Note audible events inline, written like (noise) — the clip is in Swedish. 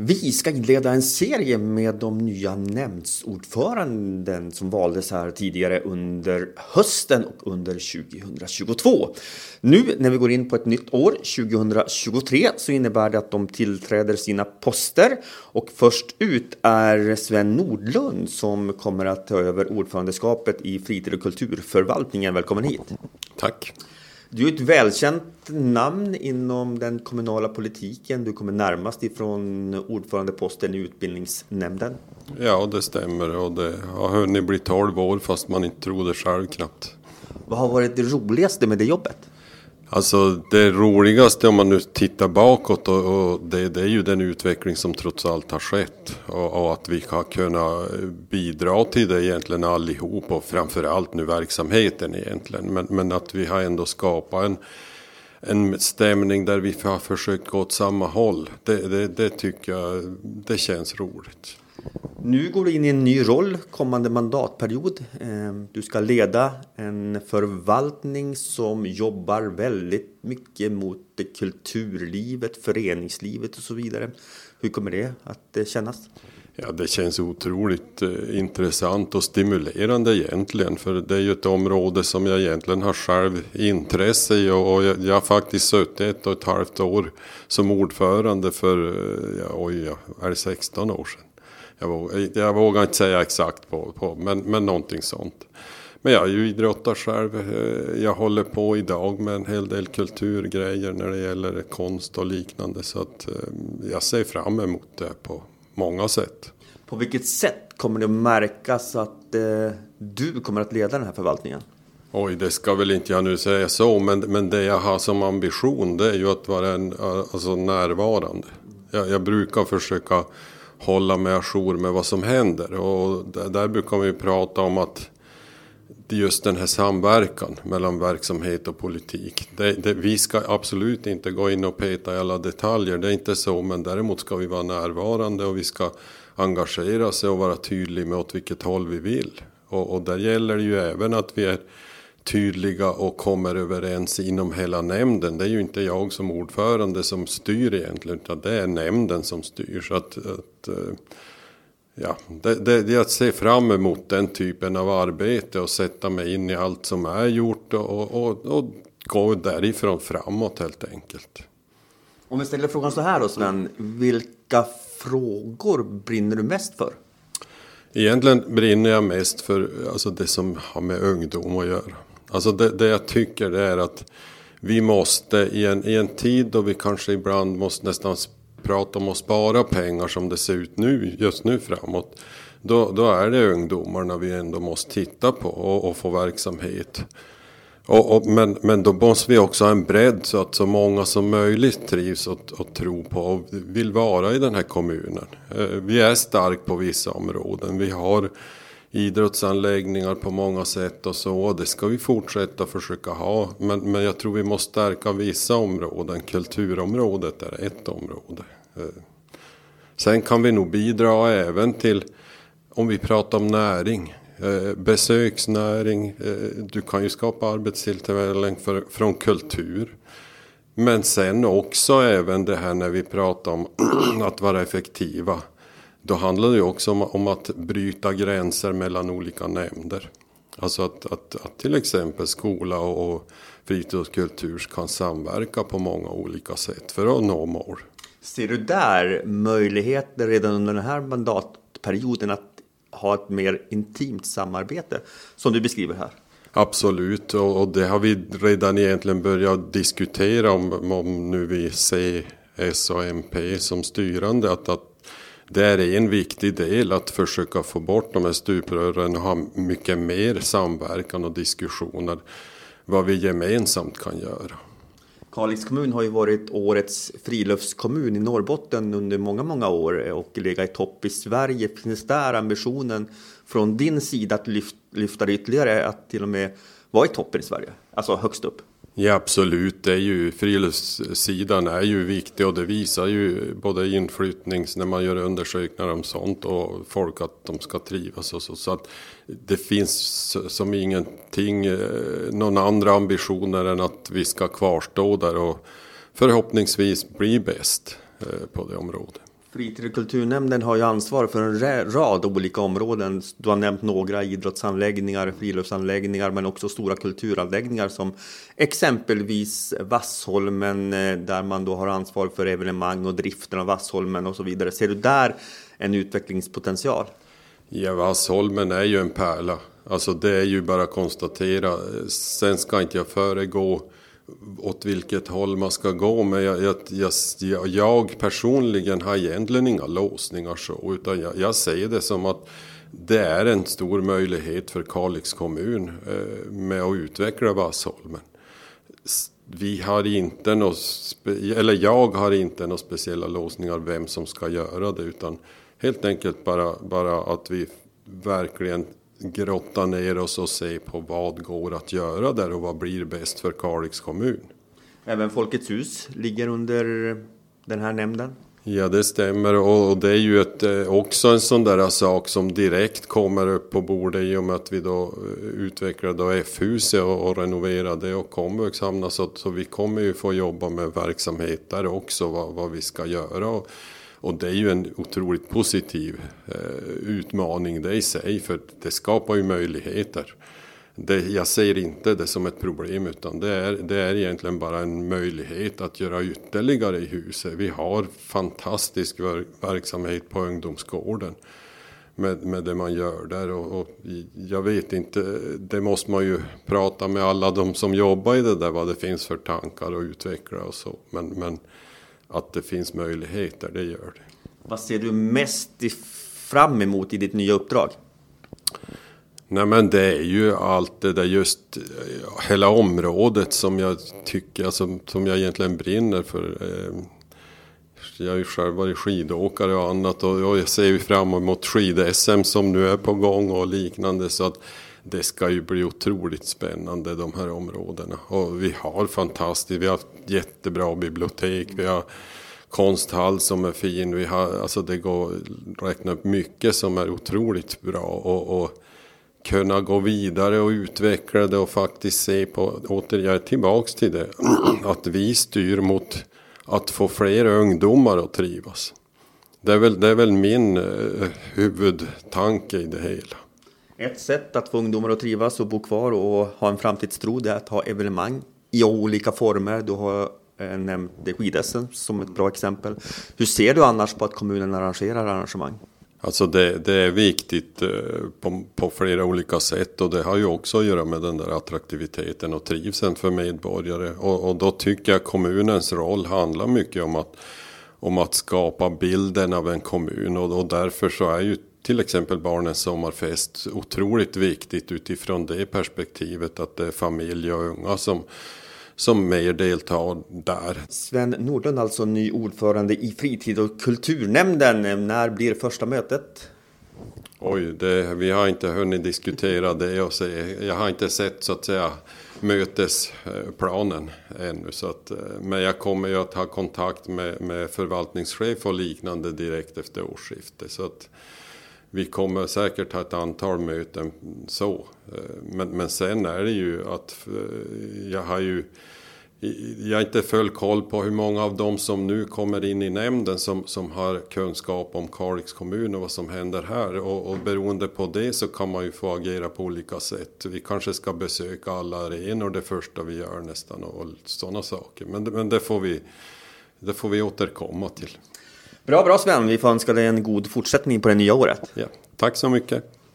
Vi ska inleda en serie med de nya nämndsordföranden som valdes här tidigare under hösten och under 2022. Nu när vi går in på ett nytt år, 2023, så innebär det att de tillträder sina poster och först ut är Sven Nordlund som kommer att ta över ordförandeskapet i fritid och kulturförvaltningen. Välkommen hit! Tack! Du är ett välkänt namn inom den kommunala politiken. Du kommer närmast ifrån ordförandeposten i utbildningsnämnden. Ja, det stämmer och det har hunnit bli 12 år fast man inte tror det själv knappt. Vad har varit det roligaste med det jobbet? Alltså det roligaste om man nu tittar bakåt och, och det, det, är ju den utveckling som trots allt har skett. Och, och, att vi har kunnat bidra till det egentligen allihop och framförallt nu verksamheten egentligen. Men, men att vi har ändå skapat en, en stämning där vi har försökt gå åt samma håll. Det, det, det tycker jag, det känns roligt. Nu går du in i en ny roll kommande mandatperiod. Ehm, du ska leda en förvaltning som jobbar väldigt mycket mot kulturlivet, föreningslivet och så vidare. Hur kommer det att eh, kännas? Ja, det känns otroligt eh, intressant och stimulerande egentligen. För det är ju ett område som jag egentligen har själv intresse i. Och jag, jag har faktiskt suttit ett och ett halvt år som ordförande för, eh, ja, oj, ja, är det 16 år sedan? Jag vågar, jag vågar inte säga exakt på, på men, men någonting sånt. Men jag är ju idrottare själv. Eh, jag håller på idag med en hel del kulturgrejer när det gäller konst och liknande. Så att eh, jag ser fram emot det på många sätt. På vilket sätt kommer det att märkas att eh, du kommer att leda den här förvaltningen? Oj, det ska väl inte jag nu säga så, men, men det jag har som ambition det är ju att vara en, alltså närvarande. Jag, jag brukar försöka hålla mig ajour med vad som händer. Och där brukar vi prata om att just den här samverkan mellan verksamhet och politik. Det, det, vi ska absolut inte gå in och peta i alla detaljer, det är inte så. Men däremot ska vi vara närvarande och vi ska engagera oss och vara tydliga med åt vilket håll vi vill. Och, och där gäller det ju även att vi är tydliga och kommer överens inom hela nämnden. Det är ju inte jag som ordförande som styr egentligen utan det är nämnden som styr. Så att, att eh, ja, det, det, det är att se fram emot den typen av arbete och sätta mig in i allt som är gjort och, och, och gå därifrån framåt helt enkelt. Om vi ställer frågan så här då Sven, vilka frågor brinner du mest för? Egentligen brinner jag mest för alltså det som har med ungdom att göra. Alltså det, det jag tycker det är att vi måste i en, i en tid då vi kanske ibland måste nästan prata om att spara pengar som det ser ut nu, just nu framåt. Då, då är det ungdomarna vi ändå måste titta på och, och få verksamhet. Och, och, men, men då måste vi också ha en bredd så att så många som möjligt trivs och, och tror på och vill vara i den här kommunen. Eh, vi är stark på vissa områden. Vi har idrottsanläggningar på många sätt och så. Det ska vi fortsätta försöka ha. Men, men jag tror vi måste stärka vissa områden. Kulturområdet är ett område. Eh. Sen kan vi nog bidra även till, om vi pratar om näring, eh, besöksnäring. Eh, du kan ju skapa arbetstillfällen från kultur. Men sen också även det här när vi pratar om (clears throat) att vara effektiva då handlar det också om, om, att bryta gränser mellan olika nämnder. Alltså att, att, att till exempel skola och, fritid och kultur kan samverka på många olika sätt för att nå mål. Ser du där möjligheter redan under den här mandatperioden att ha ett mer intimt samarbete som du beskriver här? Absolut, och, och det har vi redan egentligen börjat diskutera om, om nu vi ser S och MP som styrande. Att, att det är en viktig del att försöka få bort de här stuprören och ha mycket mer samverkan och diskussioner vad vi gemensamt kan göra. Kalix kommun har ju varit årets friluftskommun i Norrbotten under många, många år och legat i topp i Sverige. Finns där ambitionen från din sida att lyfta det ytterligare, att till och med vara i toppen i Sverige, alltså högst upp? Ja absolut, det är ju, friluftssidan är ju viktig och det visar ju både inflyttnings när man gör undersökningar om sånt och folk att de ska trivas och så. Så att det finns som ingenting, eh, någon andra ambitioner än att vi ska kvarstå där och förhoppningsvis bli bäst eh, på det området. Fritid och kulturnämnden har ju ansvar för en rad olika områden. Du har nämnt några idrottsanläggningar, friluftsanläggningar men också stora kulturanläggningar som exempelvis Vassholmen eh, där man då har ansvar för evenemang och driften av Vassholmen och så vidare. Ser du där en utvecklingspotential? Ja, Vassholmen är ju en pärla. Alltså det är ju bara att konstatera. Sen ska inte jag föregå åt vilket håll man ska gå. Men jag, jag, jag, jag personligen har egentligen inga låsningar så. Utan jag, jag säger det som att det är en stor möjlighet för Kalix kommun eh, med att utveckla Vassholmen. Vi har inte något, eller jag har inte några speciella låsningar vem som ska göra det. Utan helt enkelt bara, bara att vi verkligen grotta ner oss och se på vad går att göra där och vad blir bäst för Kalix kommun. Även Folkets hus ligger under den här nämnden? Ja det stämmer och det är ju ett, eh, också en sån där sak som direkt kommer upp på bordet i och med att vi då eh, utvecklar då F-huset och, och renoverar det och komvux hamnar så, så vi kommer ju få jobba med verksamhet där också vad, vad vi ska göra. Och, och det är ju en otroligt positiv eh, utmaning det i sig för det skapar ju möjligheter. Det, jag ser inte det som ett problem utan det är, det är egentligen bara en möjlighet att göra ytterligare i huset. Vi har fantastisk verksamhet på ungdomsgården med, med det man gör där och, och, jag vet inte, det måste man ju prata med alla de som jobbar i det där vad det finns för tankar och utveckla och så. Men, men att det finns möjligheter, det gör det. Vad ser du mest fram emot i ditt nya uppdrag? Nej men det är ju allt det där just hela området som jag tycker, alltså, som jag egentligen brinner för. Eh, jag har ju själv varit skidåkare och annat och jag ser ju fram emot skid-SM som nu är på gång och liknande så att det ska ju bli otroligt spännande de här områdena. Och vi har fantastiskt, vi har jättebra bibliotek, vi har konsthall som är fin, vi har, alltså det går att räkna upp mycket som är otroligt bra. Och, och kunna gå vidare och utveckla det och faktiskt se på, återigen tillbaks till det, (clears throat) att vi styr mot att få fler ungdomar att trivas. Det är väl, det är väl min eh, huvudtanke i det hela. Ett sätt att få ungdomar att trivas och bo kvar och ha en framtidstro är att ha evenemang i olika former. Du har eh, nämnt skid som ett bra exempel. Hur ser du annars på att kommunen arrangerar arrangemang? Alltså det, det, är viktigt eh, på, på, flera olika sätt och det har ju också att göra med den där attraktiviteten och trivseln för medborgare. Och, och då tycker jag kommunens roll handlar mycket om att, om att skapa bilden av en kommun och, och därför så är ju till exempel Barnens sommarfest otroligt viktigt utifrån det perspektivet att det är familj och unga som, som mer deltar där. Sven Nordlund, alltså ny ordförande i fritid och kulturnämnden. När blir första mötet? Oj, det, vi har inte hunnit diskutera det och se. Jag har inte sett så att säga mötesplanen ännu. Så att, men jag kommer ju att ha kontakt med, med förvaltningschef och liknande direkt efter årsskiftet. Så att, vi kommer säkert ha ett antal möten så. Eh, men, men sen är det ju att eh, jag har ju jag har inte full koll på hur många av dem som nu kommer in i nämnden som, som har kunskap om Kalix kommun och vad som händer här. Och, och beroende på det så kan man ju få agera på olika sätt. Vi kanske ska besöka alla arenor det första vi gör nästan och, och sådana saker. Men, men det, får vi, det får vi återkomma till. Bra, bra Sven. Vi får önska dig en god fortsättning på det nya året. Ja, tack så mycket.